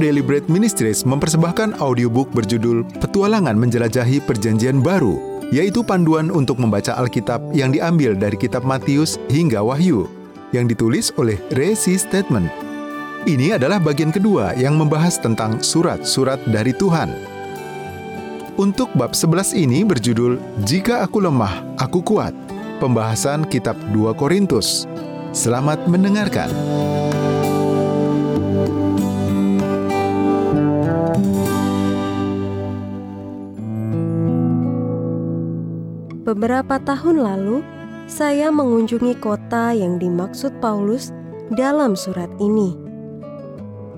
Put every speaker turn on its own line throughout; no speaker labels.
Bread Ministries mempersembahkan audiobook berjudul Petualangan Menjelajahi Perjanjian Baru, yaitu panduan untuk membaca Alkitab yang diambil dari kitab Matius hingga Wahyu, yang ditulis oleh Resi Statement. Ini adalah bagian kedua yang membahas tentang surat-surat dari Tuhan. Untuk bab 11 ini berjudul Jika Aku Lemah, Aku Kuat. Pembahasan kitab 2 Korintus. Selamat mendengarkan.
Beberapa tahun lalu, saya mengunjungi kota yang dimaksud Paulus dalam surat ini.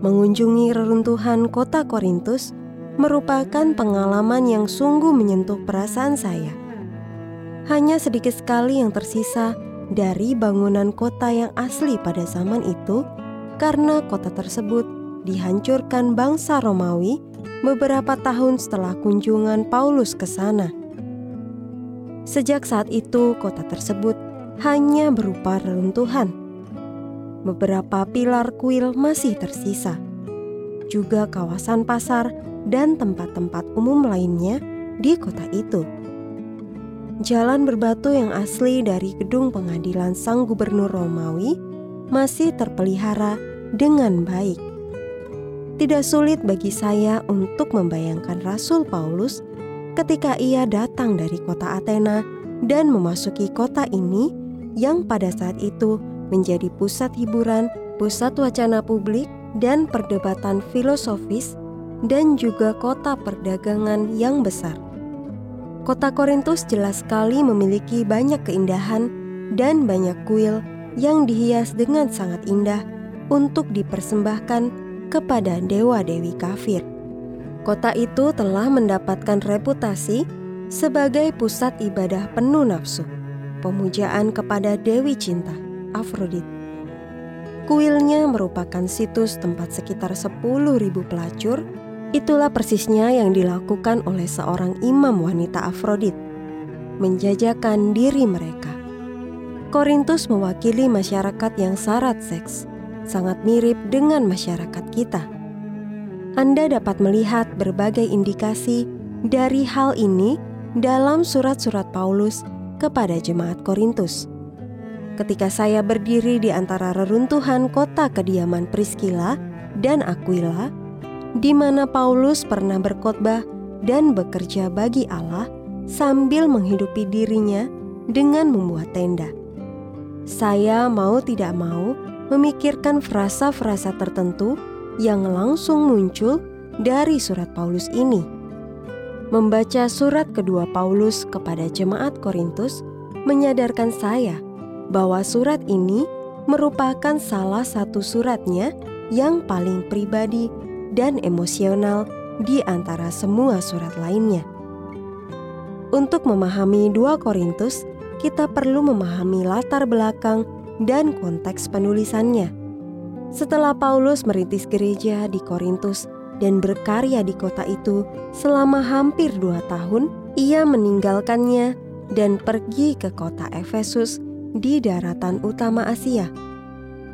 Mengunjungi reruntuhan kota Korintus merupakan pengalaman yang sungguh menyentuh perasaan saya. Hanya sedikit sekali yang tersisa dari bangunan kota yang asli pada zaman itu, karena kota tersebut dihancurkan bangsa Romawi beberapa tahun setelah kunjungan Paulus ke sana. Sejak saat itu, kota tersebut hanya berupa reruntuhan. Beberapa pilar kuil masih tersisa, juga kawasan pasar dan tempat-tempat umum lainnya di kota itu. Jalan berbatu yang asli dari gedung pengadilan sang gubernur Romawi masih terpelihara dengan baik. Tidak sulit bagi saya untuk membayangkan Rasul Paulus ketika ia datang dari kota Athena dan memasuki kota ini yang pada saat itu menjadi pusat hiburan, pusat wacana publik, dan perdebatan filosofis, dan juga kota perdagangan yang besar. Kota Korintus jelas sekali memiliki banyak keindahan dan banyak kuil yang dihias dengan sangat indah untuk dipersembahkan kepada dewa-dewi kafir. Kota itu telah mendapatkan reputasi sebagai pusat ibadah penuh nafsu, pemujaan kepada Dewi Cinta, Afrodit. Kuilnya merupakan situs tempat sekitar 10.000 pelacur. Itulah persisnya yang dilakukan oleh seorang imam wanita Afrodit, menjajakan diri mereka. Korintus mewakili masyarakat yang syarat seks, sangat mirip dengan masyarakat kita anda dapat melihat berbagai indikasi dari hal ini dalam surat-surat Paulus kepada jemaat Korintus. Ketika saya berdiri di antara reruntuhan kota kediaman Priscilla dan Aquila, di mana Paulus pernah berkhotbah dan bekerja bagi Allah sambil menghidupi dirinya dengan membuat tenda. Saya mau tidak mau memikirkan frasa-frasa tertentu yang langsung muncul dari surat Paulus ini. Membaca surat kedua Paulus kepada jemaat Korintus menyadarkan saya bahwa surat ini merupakan salah satu suratnya yang paling pribadi dan emosional di antara semua surat lainnya. Untuk memahami dua Korintus, kita perlu memahami latar belakang dan konteks penulisannya. Setelah Paulus merintis gereja di Korintus dan berkarya di kota itu selama hampir dua tahun, ia meninggalkannya dan pergi ke kota Efesus di daratan utama Asia.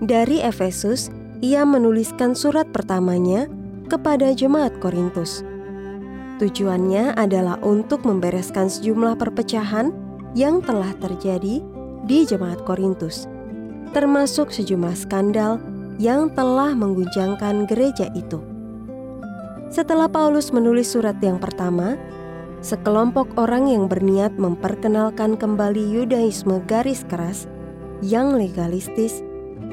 Dari Efesus, ia menuliskan surat pertamanya kepada jemaat Korintus. Tujuannya adalah untuk membereskan sejumlah perpecahan yang telah terjadi di jemaat Korintus, termasuk sejumlah skandal yang telah mengguncangkan gereja itu. Setelah Paulus menulis surat yang pertama, sekelompok orang yang berniat memperkenalkan kembali Yudaisme garis keras yang legalistis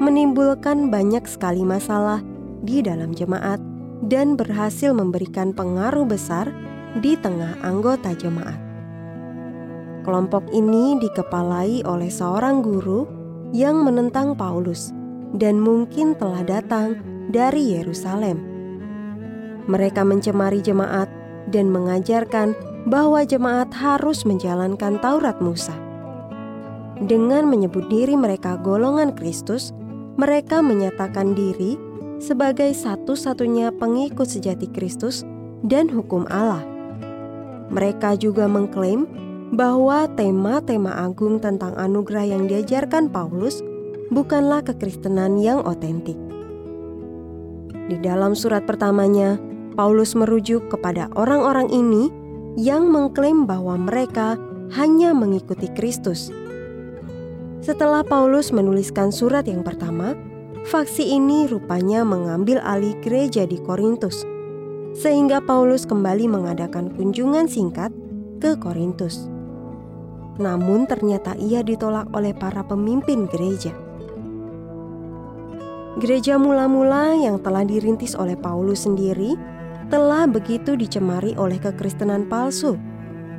menimbulkan banyak sekali masalah di dalam jemaat dan berhasil memberikan pengaruh besar di tengah anggota jemaat. Kelompok ini dikepalai oleh seorang guru yang menentang Paulus dan mungkin telah datang dari Yerusalem. Mereka mencemari jemaat dan mengajarkan bahwa jemaat harus menjalankan Taurat Musa. Dengan menyebut diri mereka golongan Kristus, mereka menyatakan diri sebagai satu-satunya pengikut sejati Kristus dan hukum Allah. Mereka juga mengklaim bahwa tema-tema agung tentang anugerah yang diajarkan Paulus bukanlah kekristenan yang otentik. Di dalam surat pertamanya, Paulus merujuk kepada orang-orang ini yang mengklaim bahwa mereka hanya mengikuti Kristus. Setelah Paulus menuliskan surat yang pertama, faksi ini rupanya mengambil alih gereja di Korintus, sehingga Paulus kembali mengadakan kunjungan singkat ke Korintus. Namun, ternyata ia ditolak oleh para pemimpin gereja. Gereja mula-mula yang telah dirintis oleh Paulus sendiri telah begitu dicemari oleh kekristenan palsu,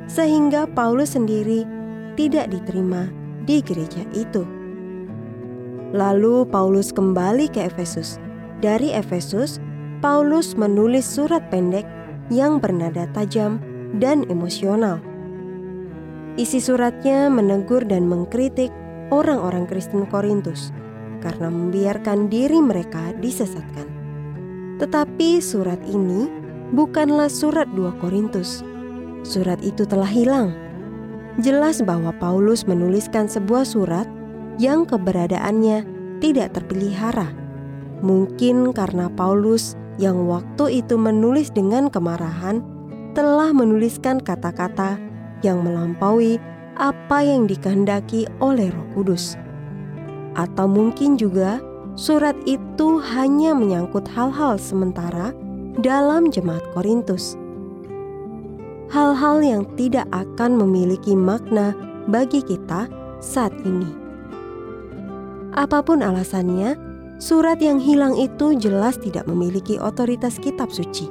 sehingga Paulus sendiri tidak diterima di gereja itu. Lalu Paulus kembali ke Efesus. Dari Efesus, Paulus menulis surat pendek yang bernada tajam dan emosional. Isi suratnya menegur dan mengkritik orang-orang Kristen Korintus karena membiarkan diri mereka disesatkan. Tetapi surat ini bukanlah surat 2 Korintus. Surat itu telah hilang. Jelas bahwa Paulus menuliskan sebuah surat yang keberadaannya tidak terpelihara. Mungkin karena Paulus yang waktu itu menulis dengan kemarahan telah menuliskan kata-kata yang melampaui apa yang dikehendaki oleh Roh Kudus atau mungkin juga surat itu hanya menyangkut hal-hal sementara dalam jemaat Korintus. Hal-hal yang tidak akan memiliki makna bagi kita saat ini. Apa pun alasannya, surat yang hilang itu jelas tidak memiliki otoritas kitab suci.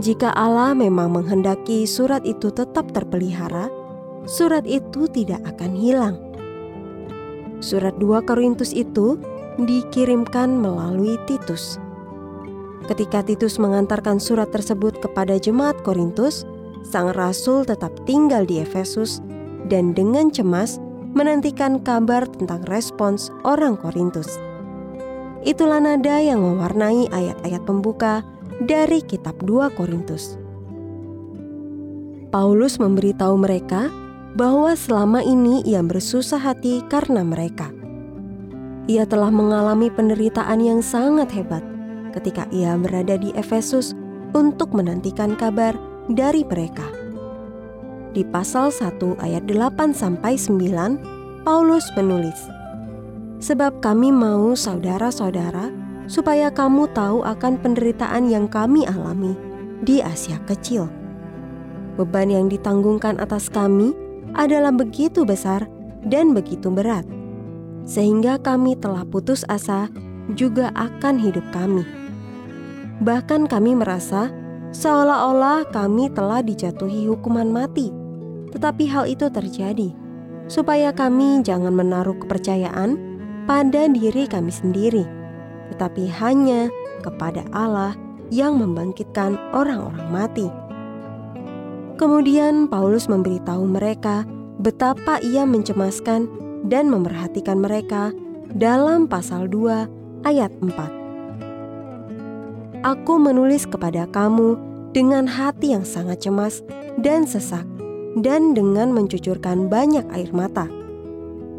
Jika Allah memang menghendaki surat itu tetap terpelihara, surat itu tidak akan hilang Surat 2 Korintus itu dikirimkan melalui Titus. Ketika Titus mengantarkan surat tersebut kepada jemaat Korintus, sang rasul tetap tinggal di Efesus dan dengan cemas menantikan kabar tentang respons orang Korintus. Itulah nada yang mewarnai ayat-ayat pembuka dari kitab 2 Korintus. Paulus memberitahu mereka bahwa selama ini ia bersusah hati karena mereka. Ia telah mengalami penderitaan yang sangat hebat ketika ia berada di Efesus untuk menantikan kabar dari mereka. Di pasal 1 ayat 8 sampai 9, Paulus menulis, "Sebab kami mau saudara-saudara supaya kamu tahu akan penderitaan yang kami alami di Asia Kecil. Beban yang ditanggungkan atas kami adalah begitu besar dan begitu berat, sehingga kami telah putus asa juga akan hidup kami. Bahkan kami merasa seolah-olah kami telah dijatuhi hukuman mati, tetapi hal itu terjadi supaya kami jangan menaruh kepercayaan pada diri kami sendiri, tetapi hanya kepada Allah yang membangkitkan orang-orang mati. Kemudian Paulus memberitahu mereka betapa ia mencemaskan dan memerhatikan mereka dalam pasal 2 ayat 4. Aku menulis kepada kamu dengan hati yang sangat cemas dan sesak dan dengan mencucurkan banyak air mata.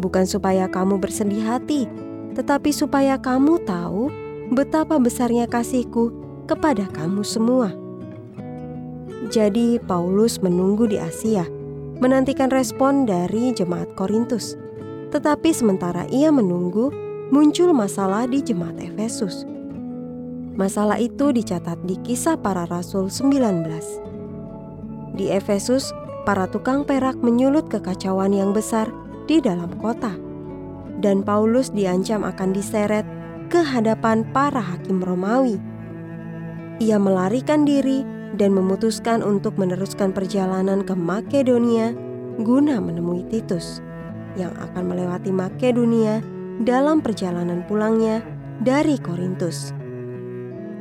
Bukan supaya kamu bersedih hati, tetapi supaya kamu tahu betapa besarnya kasihku kepada kamu semua jadi Paulus menunggu di Asia, menantikan respon dari jemaat Korintus. Tetapi sementara ia menunggu, muncul masalah di jemaat Efesus. Masalah itu dicatat di kisah para rasul 19. Di Efesus, para tukang perak menyulut kekacauan yang besar di dalam kota. Dan Paulus diancam akan diseret ke hadapan para hakim Romawi. Ia melarikan diri dan memutuskan untuk meneruskan perjalanan ke Makedonia guna menemui Titus yang akan melewati Makedonia dalam perjalanan pulangnya dari Korintus.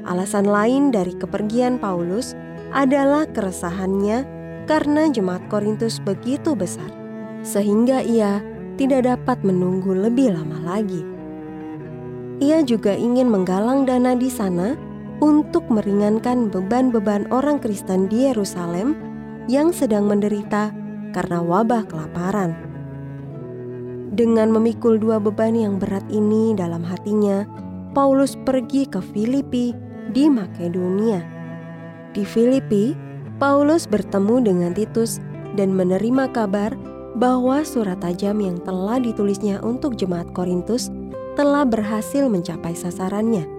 Alasan lain dari kepergian Paulus adalah keresahannya karena jemaat Korintus begitu besar, sehingga ia tidak dapat menunggu lebih lama lagi. Ia juga ingin menggalang dana di sana untuk meringankan beban-beban orang Kristen di Yerusalem yang sedang menderita karena wabah kelaparan. Dengan memikul dua beban yang berat ini dalam hatinya, Paulus pergi ke Filipi di Makedonia. Di Filipi, Paulus bertemu dengan Titus dan menerima kabar bahwa surat tajam yang telah ditulisnya untuk jemaat Korintus telah berhasil mencapai sasarannya.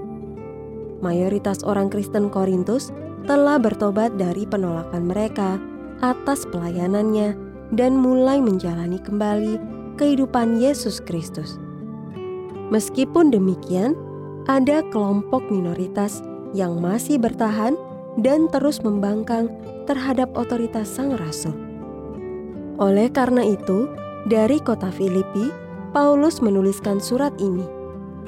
Mayoritas orang Kristen Korintus telah bertobat dari penolakan mereka atas pelayanannya dan mulai menjalani kembali kehidupan Yesus Kristus. Meskipun demikian, ada kelompok minoritas yang masih bertahan dan terus membangkang terhadap otoritas Sang Rasul. Oleh karena itu, dari kota Filipi, Paulus menuliskan surat ini,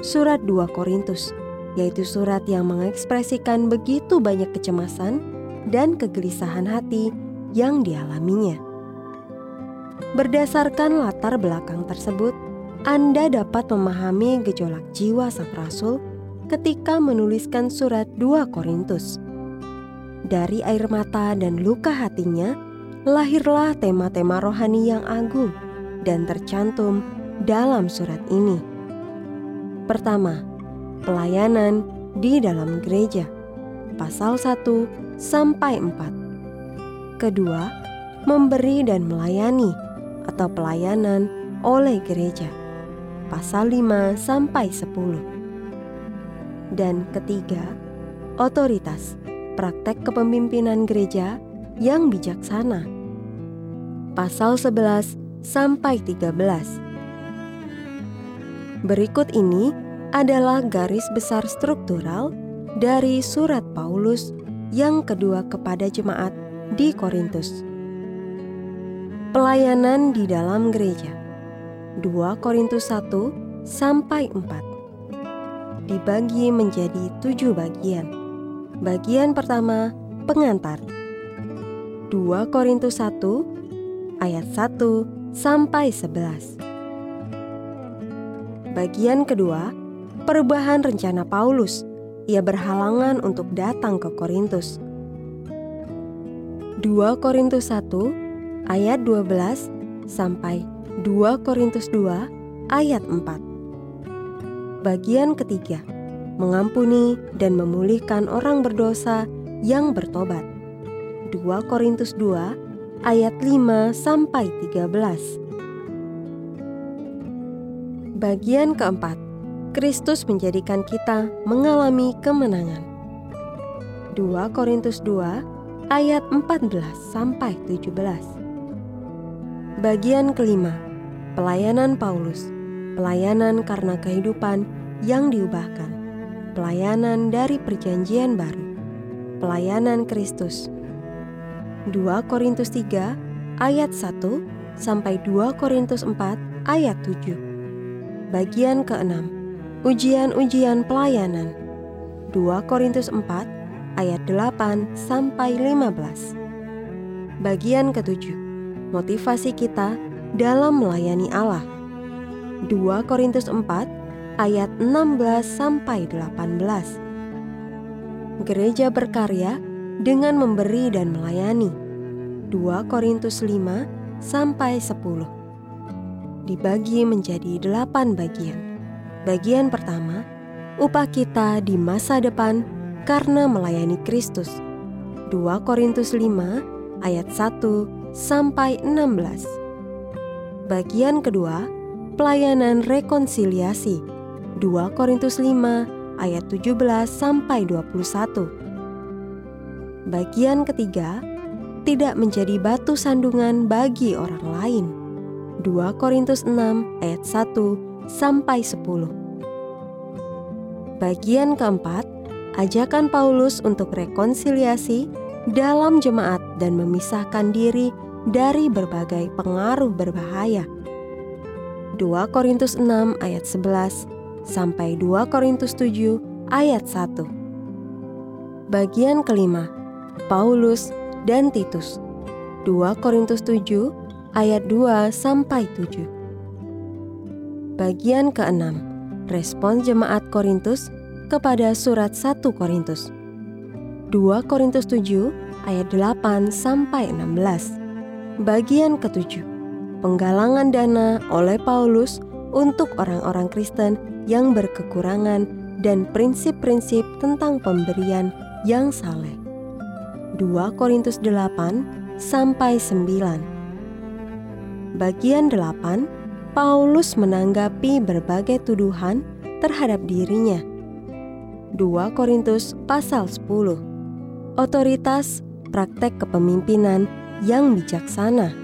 surat 2 Korintus, yaitu surat yang mengekspresikan begitu banyak kecemasan dan kegelisahan hati yang dialaminya. Berdasarkan latar belakang tersebut, Anda dapat memahami gejolak jiwa sang rasul ketika menuliskan surat 2 Korintus. Dari air mata dan luka hatinya, lahirlah tema-tema rohani yang agung dan tercantum dalam surat ini. Pertama, pelayanan di dalam gereja. Pasal 1 sampai 4. Kedua, memberi dan melayani atau pelayanan oleh gereja. Pasal 5 sampai 10. Dan ketiga, otoritas praktek kepemimpinan gereja yang bijaksana. Pasal 11 sampai 13. Berikut ini adalah garis besar struktural dari surat Paulus yang kedua kepada jemaat di Korintus. Pelayanan di dalam gereja. 2 Korintus 1 sampai 4. Dibagi menjadi tujuh bagian. Bagian pertama, pengantar 2 Korintus 1 ayat 1 sampai 11. Bagian kedua, perubahan rencana Paulus. Ia berhalangan untuk datang ke Korintus. 2 Korintus 1 ayat 12 sampai 2 Korintus 2 ayat 4. Bagian ketiga, mengampuni dan memulihkan orang berdosa yang bertobat. 2 Korintus 2 ayat 5 sampai 13. Bagian keempat, Kristus menjadikan kita mengalami kemenangan. 2 Korintus 2 ayat 14 sampai 17. Bagian kelima, pelayanan Paulus. Pelayanan karena kehidupan yang diubahkan. Pelayanan dari perjanjian baru. Pelayanan Kristus 2 Korintus 3 ayat 1 sampai 2 Korintus 4 ayat 7. Bagian ke-6. Ujian-ujian pelayanan. 2 Korintus 4 ayat 8 sampai 15. Bagian ke-7. Motivasi kita dalam melayani Allah. 2 Korintus 4 ayat 16 sampai 18. Gereja berkarya dengan memberi dan melayani. 2 Korintus 5 sampai 10. Dibagi menjadi delapan bagian. Bagian pertama, upah kita di masa depan karena melayani Kristus. 2 Korintus 5 ayat 1 sampai 16. Bagian kedua, pelayanan rekonsiliasi. 2 Korintus 5 ayat 17 sampai 21 Bagian ketiga, tidak menjadi batu sandungan bagi orang lain. 2 Korintus 6 ayat 1 sampai 10. Bagian keempat, ajakan Paulus untuk rekonsiliasi dalam jemaat dan memisahkan diri dari berbagai pengaruh berbahaya. 2 Korintus 6 ayat 11 sampai 2 Korintus 7 ayat 1. Bagian kelima, Paulus, dan Titus. 2 Korintus 7 ayat 2 sampai 7. Bagian ke-6. Respon jemaat Korintus kepada surat 1 Korintus. 2 Korintus 7 ayat 8 sampai 16. Bagian ke-7. Penggalangan dana oleh Paulus untuk orang-orang Kristen yang berkekurangan dan prinsip-prinsip tentang pemberian yang saleh. 2 Korintus 8 sampai 9. Bagian 8, Paulus menanggapi berbagai tuduhan terhadap dirinya. 2 Korintus pasal 10. Otoritas praktek kepemimpinan yang bijaksana.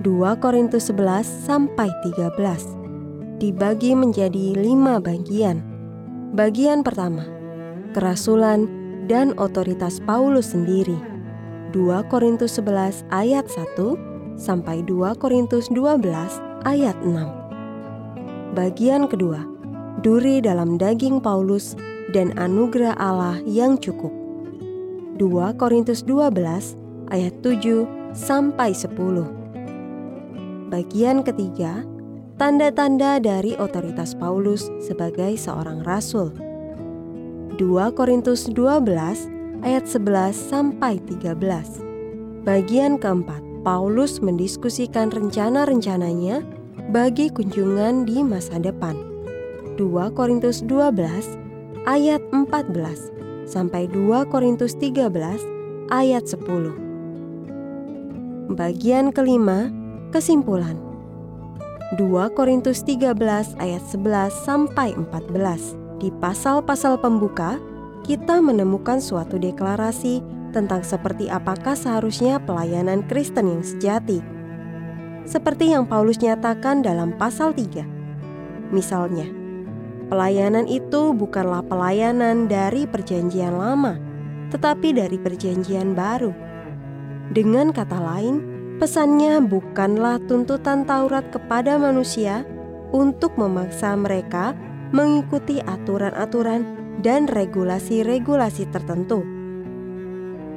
2 Korintus 11 sampai 13. Dibagi menjadi lima bagian. Bagian pertama, kerasulan dan otoritas Paulus sendiri. 2 Korintus 11 ayat 1 sampai 2 Korintus 12 ayat 6. Bagian kedua, duri dalam daging Paulus dan anugerah Allah yang cukup. 2 Korintus 12 ayat 7 sampai 10. Bagian ketiga, tanda-tanda dari otoritas Paulus sebagai seorang rasul. 2 Korintus 12 ayat 11 sampai 13. Bagian keempat, Paulus mendiskusikan rencana-rencananya bagi kunjungan di masa depan. 2 Korintus 12 ayat 14 sampai 2 Korintus 13 ayat 10. Bagian kelima, kesimpulan. 2 Korintus 13 ayat 11 sampai 14. Di pasal-pasal pembuka, kita menemukan suatu deklarasi tentang seperti apakah seharusnya pelayanan Kristen yang sejati. Seperti yang Paulus nyatakan dalam pasal 3. Misalnya, pelayanan itu bukanlah pelayanan dari perjanjian lama, tetapi dari perjanjian baru. Dengan kata lain, pesannya bukanlah tuntutan Taurat kepada manusia untuk memaksa mereka mengikuti aturan-aturan dan regulasi-regulasi tertentu.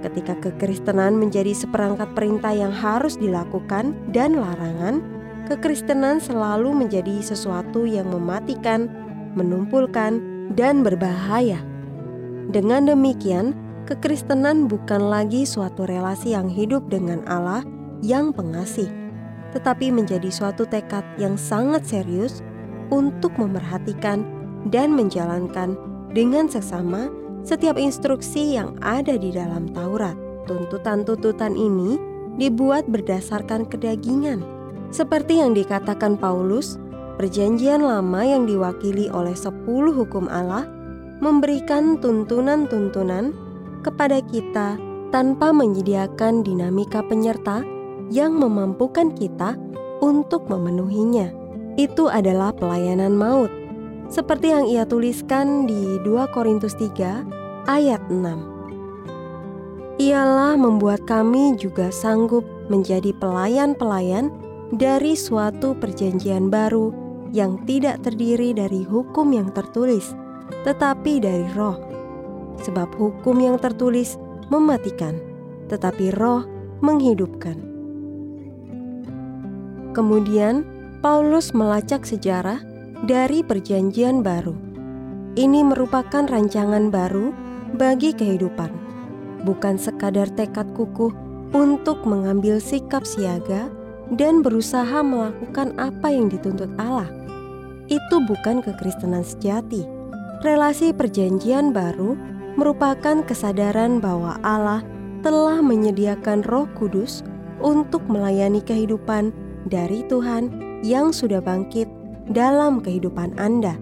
Ketika kekristenan menjadi seperangkat perintah yang harus dilakukan dan larangan, kekristenan selalu menjadi sesuatu yang mematikan, menumpulkan, dan berbahaya. Dengan demikian, kekristenan bukan lagi suatu relasi yang hidup dengan Allah yang pengasih, tetapi menjadi suatu tekad yang sangat serius untuk memerhatikan dan menjalankan dengan seksama setiap instruksi yang ada di dalam Taurat. Tuntutan-tuntutan ini dibuat berdasarkan kedagingan. Seperti yang dikatakan Paulus, perjanjian lama yang diwakili oleh sepuluh hukum Allah memberikan tuntunan-tuntunan kepada kita tanpa menyediakan dinamika penyerta yang memampukan kita untuk memenuhinya itu adalah pelayanan maut. Seperti yang ia tuliskan di 2 Korintus 3 ayat 6. Ialah membuat kami juga sanggup menjadi pelayan-pelayan dari suatu perjanjian baru yang tidak terdiri dari hukum yang tertulis, tetapi dari roh. Sebab hukum yang tertulis mematikan, tetapi roh menghidupkan. Kemudian, Paulus melacak sejarah dari Perjanjian Baru. Ini merupakan rancangan baru bagi kehidupan, bukan sekadar tekad kukuh untuk mengambil sikap siaga dan berusaha melakukan apa yang dituntut Allah. Itu bukan kekristenan sejati. Relasi Perjanjian Baru merupakan kesadaran bahwa Allah telah menyediakan Roh Kudus untuk melayani kehidupan dari Tuhan yang sudah bangkit dalam kehidupan Anda.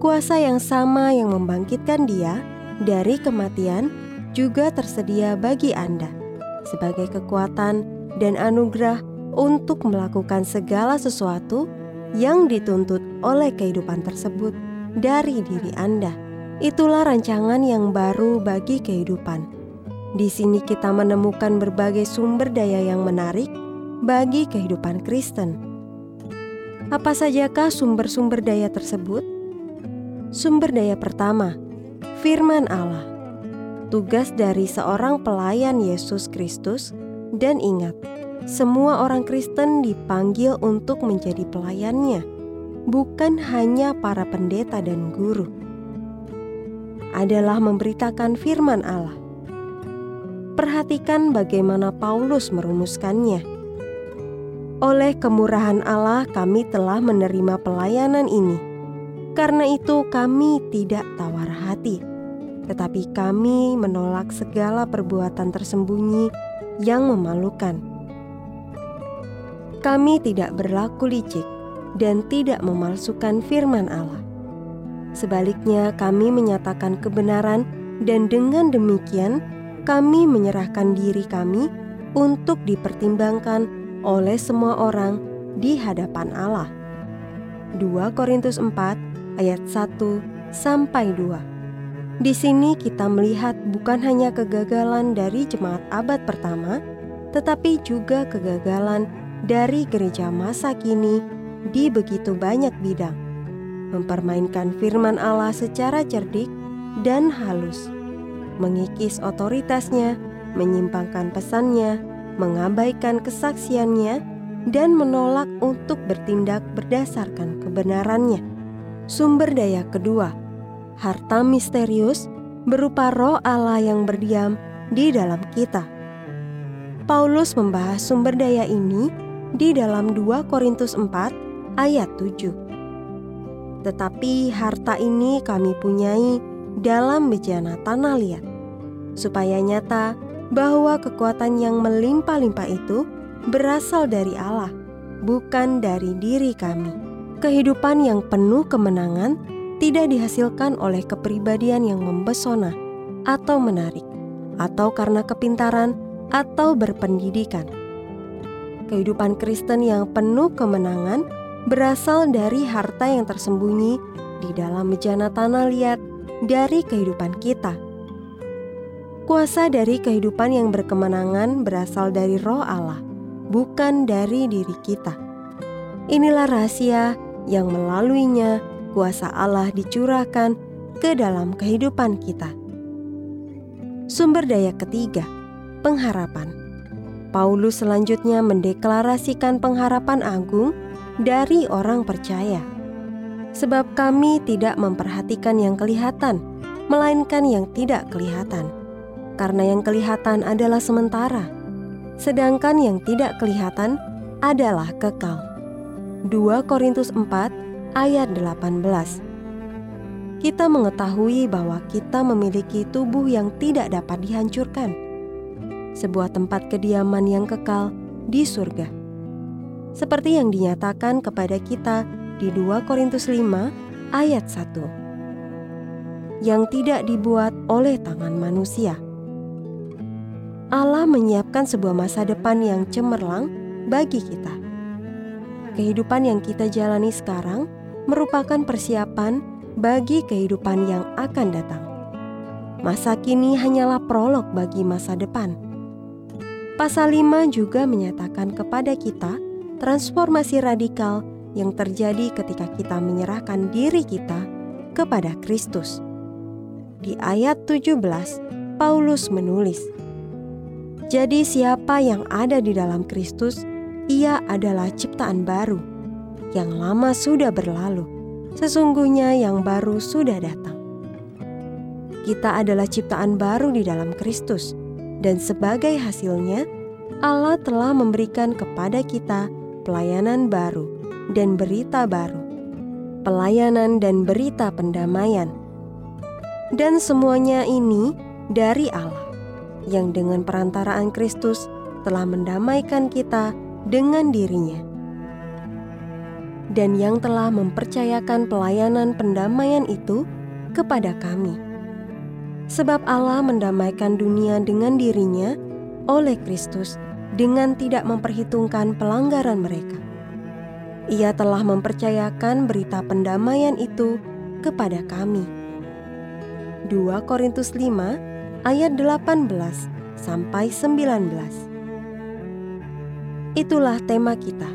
Kuasa yang sama yang membangkitkan Dia dari kematian juga tersedia bagi Anda sebagai kekuatan dan anugerah untuk melakukan segala sesuatu yang dituntut oleh kehidupan tersebut dari diri Anda. Itulah rancangan yang baru bagi kehidupan. Di sini kita menemukan berbagai sumber daya yang menarik bagi kehidupan Kristen apa sajakah sumber-sumber daya tersebut? Sumber daya pertama, firman Allah. Tugas dari seorang pelayan Yesus Kristus dan ingat, semua orang Kristen dipanggil untuk menjadi pelayannya, bukan hanya para pendeta dan guru. Adalah memberitakan firman Allah. Perhatikan bagaimana Paulus merumuskannya oleh kemurahan Allah, kami telah menerima pelayanan ini. Karena itu, kami tidak tawar hati, tetapi kami menolak segala perbuatan tersembunyi yang memalukan. Kami tidak berlaku licik dan tidak memalsukan firman Allah. Sebaliknya, kami menyatakan kebenaran, dan dengan demikian kami menyerahkan diri kami untuk dipertimbangkan oleh semua orang di hadapan Allah. 2 Korintus 4 ayat 1 sampai 2. Di sini kita melihat bukan hanya kegagalan dari jemaat abad pertama, tetapi juga kegagalan dari gereja masa kini di begitu banyak bidang. Mempermainkan firman Allah secara cerdik dan halus, mengikis otoritasnya, menyimpangkan pesannya, mengabaikan kesaksiannya, dan menolak untuk bertindak berdasarkan kebenarannya. Sumber daya kedua, harta misterius berupa roh Allah yang berdiam di dalam kita. Paulus membahas sumber daya ini di dalam 2 Korintus 4 ayat 7. Tetapi harta ini kami punyai dalam bejana tanah liat, supaya nyata bahwa kekuatan yang melimpah-limpah itu berasal dari Allah, bukan dari diri kami. Kehidupan yang penuh kemenangan tidak dihasilkan oleh kepribadian yang membesona atau menarik, atau karena kepintaran atau berpendidikan. Kehidupan Kristen yang penuh kemenangan berasal dari harta yang tersembunyi di dalam bejana tanah liat dari kehidupan kita. Kuasa dari kehidupan yang berkemenangan berasal dari Roh Allah, bukan dari diri kita. Inilah rahasia yang melaluinya kuasa Allah dicurahkan ke dalam kehidupan kita. Sumber daya ketiga, pengharapan. Paulus selanjutnya mendeklarasikan pengharapan agung dari orang percaya. Sebab kami tidak memperhatikan yang kelihatan, melainkan yang tidak kelihatan. Karena yang kelihatan adalah sementara, sedangkan yang tidak kelihatan adalah kekal. 2 Korintus 4 ayat 18 Kita mengetahui bahwa kita memiliki tubuh yang tidak dapat dihancurkan Sebuah tempat kediaman yang kekal di surga. Seperti yang dinyatakan kepada kita di 2 Korintus 5 ayat 1 Yang tidak dibuat oleh tangan manusia Allah menyiapkan sebuah masa depan yang cemerlang bagi kita kehidupan yang kita jalani sekarang merupakan persiapan bagi kehidupan yang akan datang. Masa kini hanyalah prolog bagi masa depan. Pasal 5 juga menyatakan kepada kita transformasi radikal yang terjadi ketika kita menyerahkan diri kita kepada Kristus. Di ayat 17, Paulus menulis, "Jadi siapa yang ada di dalam Kristus, ia adalah ciptaan baru. Yang lama sudah berlalu, sesungguhnya yang baru sudah datang. Kita adalah ciptaan baru di dalam Kristus, dan sebagai hasilnya, Allah telah memberikan kepada kita pelayanan baru dan berita baru, pelayanan dan berita pendamaian, dan semuanya ini dari Allah yang dengan perantaraan Kristus telah mendamaikan kita dengan dirinya, dan yang telah mempercayakan pelayanan pendamaian itu kepada kami. Sebab Allah mendamaikan dunia dengan dirinya oleh Kristus dengan tidak memperhitungkan pelanggaran mereka. Ia telah mempercayakan berita pendamaian itu kepada kami. 2 Korintus 5 ayat 18 sampai 19. Itulah tema kita.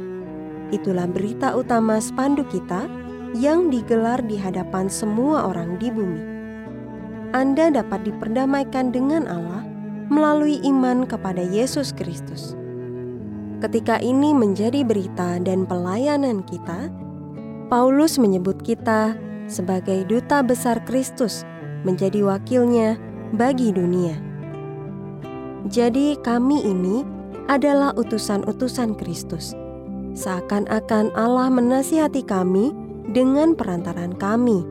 Itulah berita utama spanduk kita yang digelar di hadapan semua orang di bumi. Anda dapat diperdamaikan dengan Allah melalui iman kepada Yesus Kristus. Ketika ini menjadi berita dan pelayanan kita, Paulus menyebut kita sebagai duta besar Kristus menjadi wakilnya bagi dunia. Jadi, kami ini adalah utusan-utusan Kristus. Seakan-akan Allah menasihati kami dengan perantaran kami.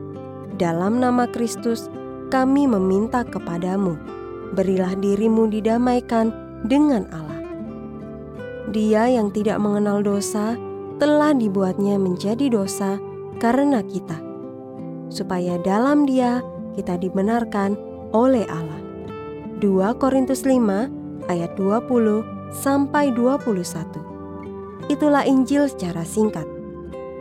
Dalam nama Kristus, kami meminta kepadamu, berilah dirimu didamaikan dengan Allah. Dia yang tidak mengenal dosa telah dibuatnya menjadi dosa karena kita, supaya dalam dia kita dibenarkan oleh Allah. 2 Korintus 5 ayat 20 sampai 21. Itulah Injil secara singkat.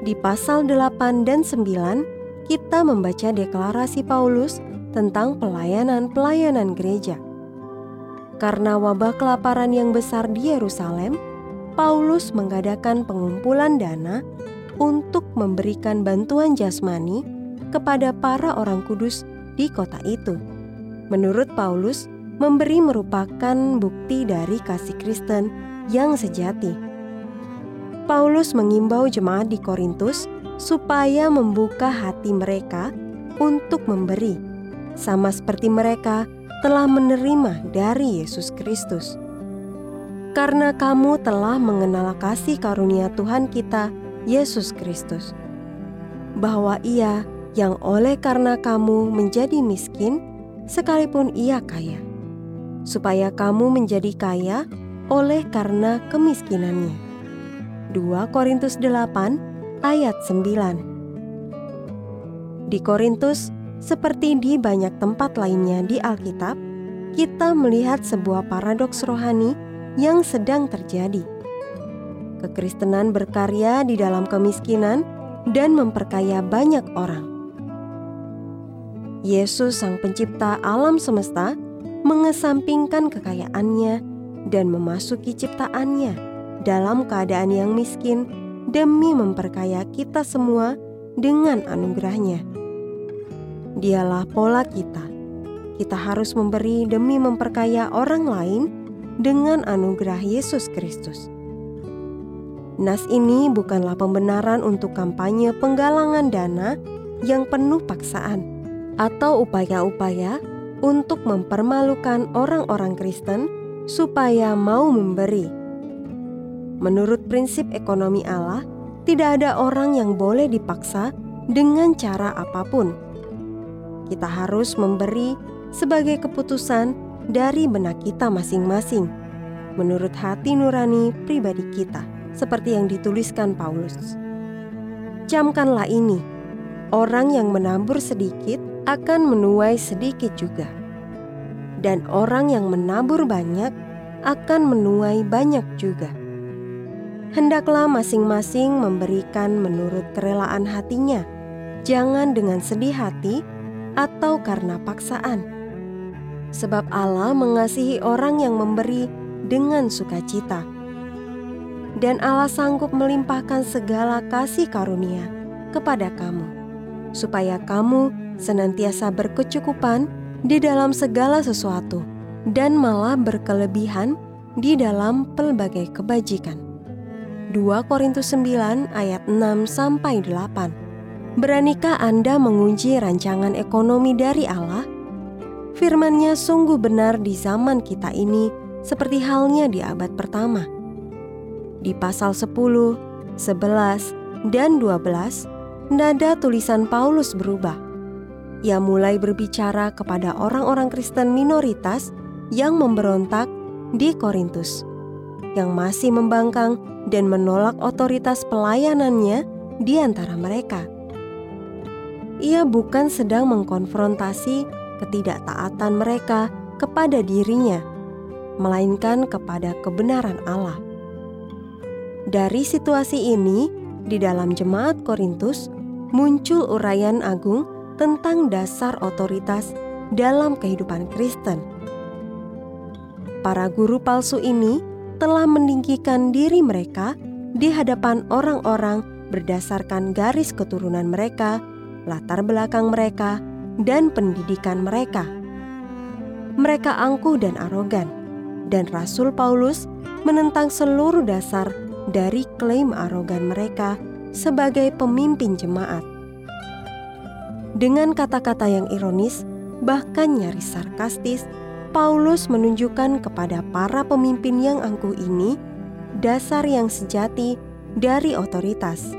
Di pasal 8 dan 9 kita membaca deklarasi Paulus tentang pelayanan-pelayanan gereja. Karena wabah kelaparan yang besar di Yerusalem, Paulus mengadakan pengumpulan dana untuk memberikan bantuan jasmani kepada para orang kudus di kota itu. Menurut Paulus, memberi merupakan bukti dari kasih Kristen yang sejati. Paulus mengimbau jemaat di Korintus supaya membuka hati mereka untuk memberi, sama seperti mereka telah menerima dari Yesus Kristus. Karena kamu telah mengenal kasih karunia Tuhan kita, Yesus Kristus, bahwa Ia yang oleh karena kamu menjadi miskin, sekalipun Ia kaya supaya kamu menjadi kaya oleh karena kemiskinannya. 2 Korintus 8 ayat 9 Di Korintus, seperti di banyak tempat lainnya di Alkitab, kita melihat sebuah paradoks rohani yang sedang terjadi. Kekristenan berkarya di dalam kemiskinan dan memperkaya banyak orang. Yesus, Sang Pencipta alam semesta, mengesampingkan kekayaannya dan memasuki ciptaannya dalam keadaan yang miskin demi memperkaya kita semua dengan anugerahnya. Dialah pola kita. Kita harus memberi demi memperkaya orang lain dengan anugerah Yesus Kristus. Nas ini bukanlah pembenaran untuk kampanye penggalangan dana yang penuh paksaan atau upaya-upaya untuk mempermalukan orang-orang Kristen supaya mau memberi. Menurut prinsip ekonomi Allah, tidak ada orang yang boleh dipaksa dengan cara apa pun. Kita harus memberi sebagai keputusan dari benak kita masing-masing, menurut hati nurani pribadi kita, seperti yang dituliskan Paulus. Camkanlah ini: orang yang menabur sedikit akan menuai sedikit juga. Dan orang yang menabur banyak akan menuai banyak juga. Hendaklah masing-masing memberikan menurut kerelaan hatinya, jangan dengan sedih hati atau karena paksaan. Sebab Allah mengasihi orang yang memberi dengan sukacita. Dan Allah sanggup melimpahkan segala kasih karunia kepada kamu, supaya kamu senantiasa berkecukupan di dalam segala sesuatu dan malah berkelebihan di dalam pelbagai kebajikan. 2 Korintus 9 ayat 6 sampai 8. Beranikah Anda menguji rancangan ekonomi dari Allah? Firman-Nya sungguh benar di zaman kita ini seperti halnya di abad pertama. Di pasal 10, 11, dan 12, nada tulisan Paulus berubah ia mulai berbicara kepada orang-orang Kristen minoritas yang memberontak di Korintus, yang masih membangkang dan menolak otoritas pelayanannya di antara mereka. Ia bukan sedang mengkonfrontasi ketidaktaatan mereka kepada dirinya, melainkan kepada kebenaran Allah. Dari situasi ini, di dalam jemaat Korintus muncul uraian agung tentang dasar otoritas dalam kehidupan Kristen. Para guru palsu ini telah meninggikan diri mereka di hadapan orang-orang berdasarkan garis keturunan mereka, latar belakang mereka, dan pendidikan mereka. Mereka angkuh dan arogan, dan Rasul Paulus menentang seluruh dasar dari klaim arogan mereka sebagai pemimpin jemaat. Dengan kata-kata yang ironis, bahkan nyaris sarkastis, Paulus menunjukkan kepada para pemimpin yang angkuh ini dasar yang sejati dari otoritas.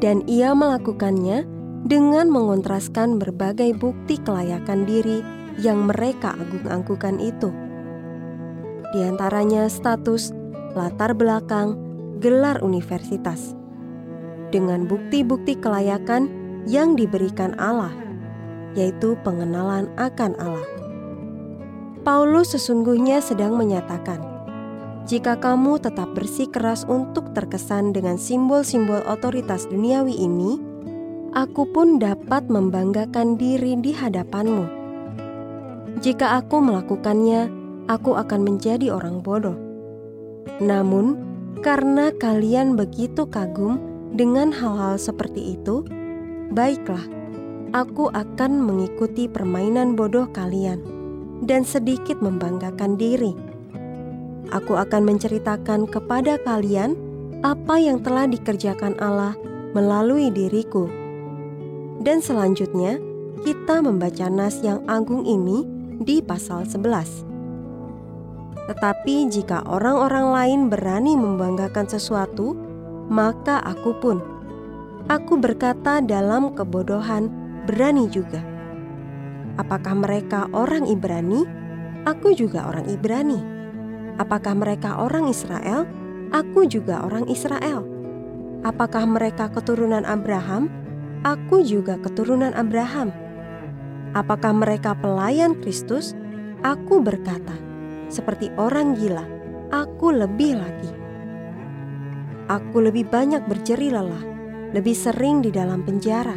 Dan ia melakukannya dengan mengontraskan berbagai bukti kelayakan diri yang mereka agung-agungkan itu. Di antaranya status, latar belakang, gelar universitas. Dengan bukti-bukti kelayakan yang diberikan Allah, yaitu pengenalan akan Allah. Paulus sesungguhnya sedang menyatakan, jika kamu tetap bersikeras untuk terkesan dengan simbol-simbol otoritas duniawi ini, aku pun dapat membanggakan diri di hadapanmu. Jika aku melakukannya, aku akan menjadi orang bodoh. Namun, karena kalian begitu kagum dengan hal-hal seperti itu, baiklah, aku akan mengikuti permainan bodoh kalian dan sedikit membanggakan diri. Aku akan menceritakan kepada kalian apa yang telah dikerjakan Allah melalui diriku. Dan selanjutnya, kita membaca nas yang agung ini di pasal 11. Tetapi jika orang-orang lain berani membanggakan sesuatu, maka aku pun. Aku berkata dalam kebodohan, berani juga Apakah mereka orang Ibrani? Aku juga orang Ibrani. Apakah mereka orang Israel? Aku juga orang Israel. Apakah mereka keturunan Abraham? Aku juga keturunan Abraham. Apakah mereka pelayan Kristus? Aku berkata, seperti orang gila, aku lebih lagi. Aku lebih banyak berjeri lelah, lebih sering di dalam penjara,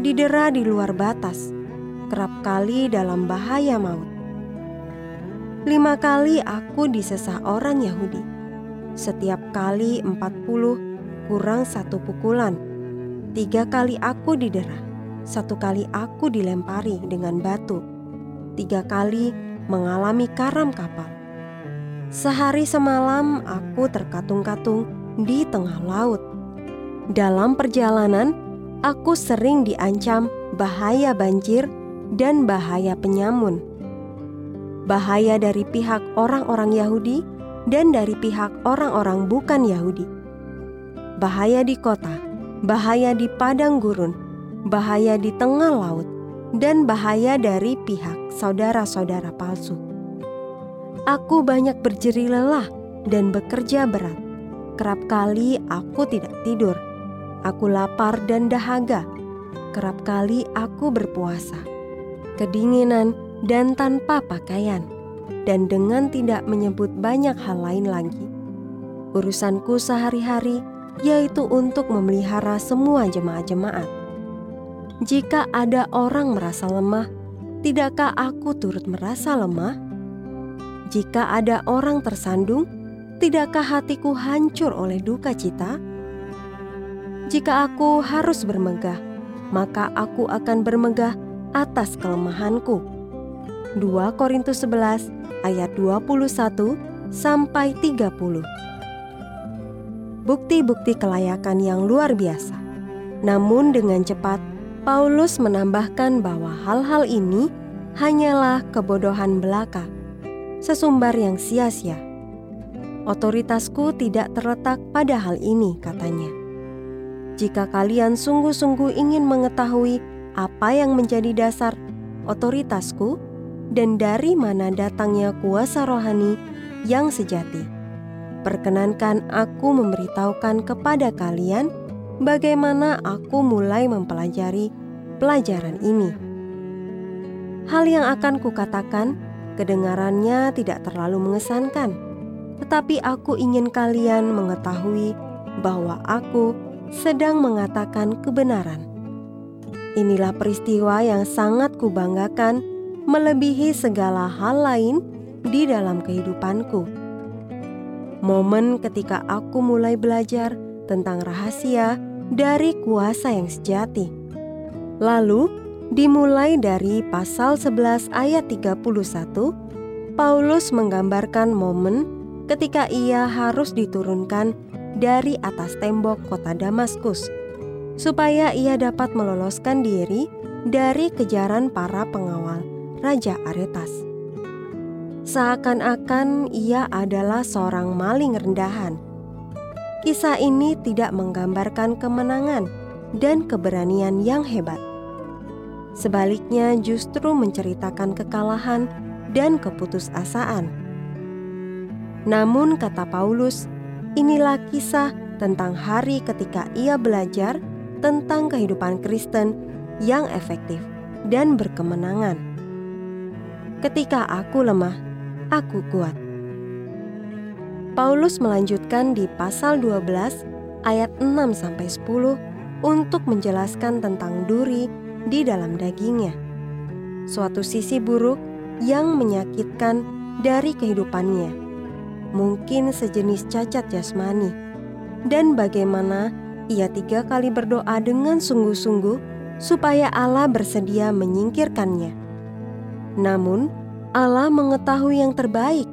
didera di luar batas, kerap kali dalam bahaya maut. Lima kali aku disesah orang Yahudi. Setiap kali empat puluh kurang satu pukulan. Tiga kali aku didera. Satu kali aku dilempari dengan batu. Tiga kali mengalami karam kapal. Sehari semalam aku terkatung-katung di tengah laut. Dalam perjalanan, aku sering diancam bahaya banjir dan bahaya penyamun. Bahaya dari pihak orang-orang Yahudi dan dari pihak orang-orang bukan Yahudi. Bahaya di kota, bahaya di padang gurun, bahaya di tengah laut, dan bahaya dari pihak saudara-saudara palsu. Aku banyak berjeri lelah dan bekerja berat. Kerap kali aku tidak tidur. Aku lapar dan dahaga. Kerap kali aku berpuasa kedinginan, dan tanpa pakaian, dan dengan tidak menyebut banyak hal lain lagi. Urusanku sehari-hari yaitu untuk memelihara semua jemaat-jemaat. Jika ada orang merasa lemah, tidakkah aku turut merasa lemah? Jika ada orang tersandung, tidakkah hatiku hancur oleh duka cita? Jika aku harus bermegah, maka aku akan bermegah atas kelemahanku. 2 Korintus 11 ayat 21 sampai 30. Bukti-bukti kelayakan yang luar biasa. Namun dengan cepat Paulus menambahkan bahwa hal-hal ini hanyalah kebodohan belaka, sesumbar yang sia-sia. Otoritasku tidak terletak pada hal ini, katanya. Jika kalian sungguh-sungguh ingin mengetahui apa yang menjadi dasar otoritasku dan dari mana datangnya kuasa rohani yang sejati. Perkenankan aku memberitahukan kepada kalian bagaimana aku mulai mempelajari pelajaran ini. Hal yang akan kukatakan kedengarannya tidak terlalu mengesankan, tetapi aku ingin kalian mengetahui bahwa aku sedang mengatakan kebenaran. Inilah peristiwa yang sangat kubanggakan melebihi segala hal lain di dalam kehidupanku. Momen ketika aku mulai belajar tentang rahasia dari kuasa yang sejati. Lalu, dimulai dari pasal 11 ayat 31, Paulus menggambarkan momen ketika ia harus diturunkan dari atas tembok kota Damaskus supaya ia dapat meloloskan diri dari kejaran para pengawal Raja Aretas. Seakan-akan ia adalah seorang maling rendahan. Kisah ini tidak menggambarkan kemenangan, dan keberanian yang hebat. Sebaliknya, justru menceritakan kekalahan dan keputusasaan. Namun, kata Paulus, inilah kisah tentang hari ketika ia belajar tentang kehidupan Kristen yang efektif dan berkemenangan. Ketika aku lemah, aku kuat. Paulus melanjutkan di pasal 12 ayat 6 sampai 10 untuk menjelaskan tentang duri di dalam dagingnya. Suatu sisi buruk yang menyakitkan dari kehidupannya. Mungkin sejenis cacat jasmani. Dan bagaimana ia tiga kali berdoa dengan sungguh-sungguh supaya Allah bersedia menyingkirkannya. Namun, Allah mengetahui yang terbaik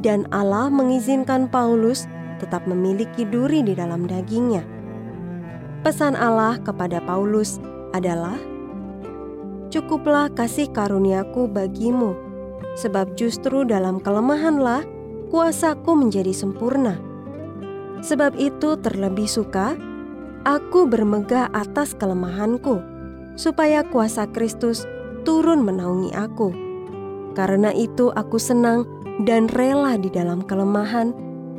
dan Allah mengizinkan Paulus tetap memiliki duri di dalam dagingnya. Pesan Allah kepada Paulus adalah, "Cukuplah kasih karuniaku bagimu, sebab justru dalam kelemahanlah kuasaku menjadi sempurna." Sebab itu terlebih suka aku bermegah atas kelemahanku, supaya kuasa Kristus turun menaungi aku. Karena itu aku senang dan rela di dalam kelemahan,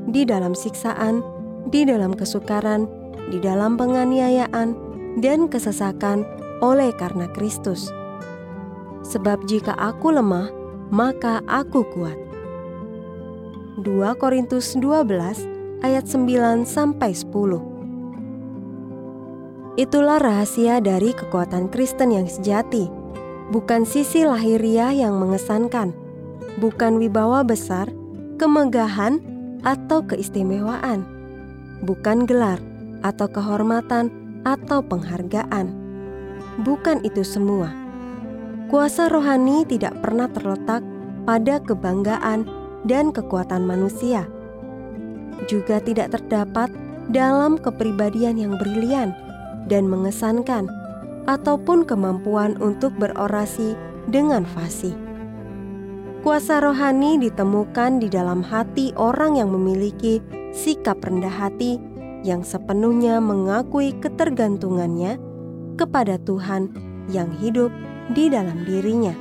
di dalam siksaan, di dalam kesukaran, di dalam penganiayaan, dan kesesakan oleh karena Kristus. Sebab jika aku lemah, maka aku kuat. 2 Korintus 12 ayat 9 sampai 10. Itulah rahasia dari kekuatan Kristen yang sejati, bukan sisi lahiriah yang mengesankan, bukan wibawa besar, kemegahan, atau keistimewaan, bukan gelar atau kehormatan atau penghargaan. Bukan itu semua. Kuasa rohani tidak pernah terletak pada kebanggaan dan kekuatan manusia. Juga tidak terdapat dalam kepribadian yang brilian dan mengesankan, ataupun kemampuan untuk berorasi dengan fasih. Kuasa rohani ditemukan di dalam hati orang yang memiliki sikap rendah hati yang sepenuhnya mengakui ketergantungannya kepada Tuhan yang hidup di dalam dirinya.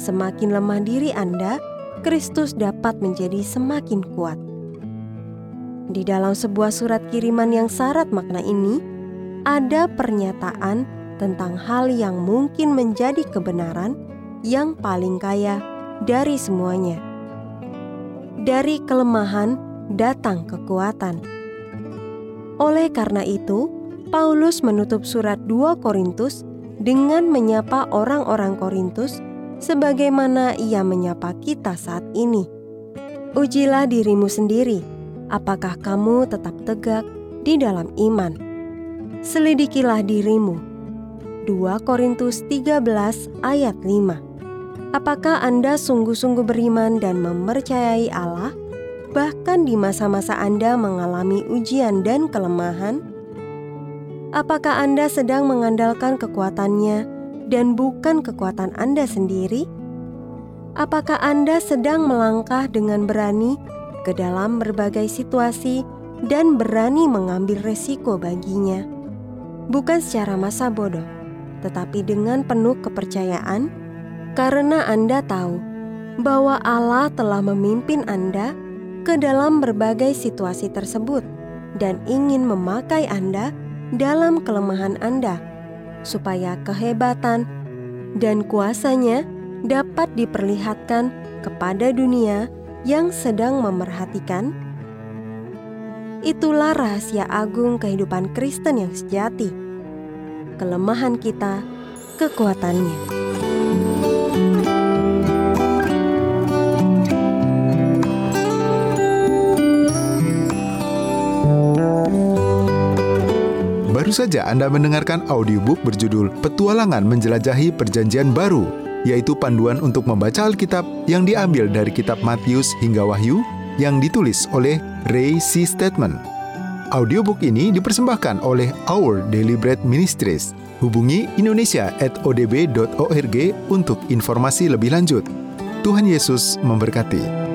Semakin lemah diri Anda, Kristus dapat menjadi semakin kuat. Di dalam sebuah surat kiriman yang syarat makna ini, ada pernyataan tentang hal yang mungkin menjadi kebenaran yang paling kaya dari semuanya. Dari kelemahan datang kekuatan. Oleh karena itu, Paulus menutup surat 2 Korintus dengan menyapa orang-orang Korintus sebagaimana ia menyapa kita saat ini. Ujilah dirimu sendiri, apakah kamu tetap tegak di dalam iman. Selidikilah dirimu. 2 Korintus 13 ayat 5 Apakah Anda sungguh-sungguh beriman dan mempercayai Allah, bahkan di masa-masa Anda mengalami ujian dan kelemahan? Apakah Anda sedang mengandalkan kekuatannya dan bukan kekuatan Anda sendiri? Apakah Anda sedang melangkah dengan berani ke dalam berbagai situasi dan berani mengambil resiko baginya? Bukan secara masa bodoh, tetapi dengan penuh kepercayaan karena Anda tahu bahwa Allah telah memimpin Anda ke dalam berbagai situasi tersebut dan ingin memakai Anda dalam kelemahan Anda, supaya kehebatan dan kuasanya dapat diperlihatkan kepada dunia yang sedang memerhatikan. Itulah rahasia agung kehidupan Kristen yang sejati. Kelemahan kita, kekuatannya.
Baru saja Anda mendengarkan audiobook berjudul Petualangan Menjelajahi Perjanjian Baru, yaitu panduan untuk membaca Alkitab yang diambil dari kitab Matius hingga Wahyu yang ditulis oleh Ray C. Statement. Audiobook ini dipersembahkan oleh Our Daily Bread Ministries. Hubungi Indonesia at odb.org untuk informasi lebih lanjut. Tuhan Yesus memberkati.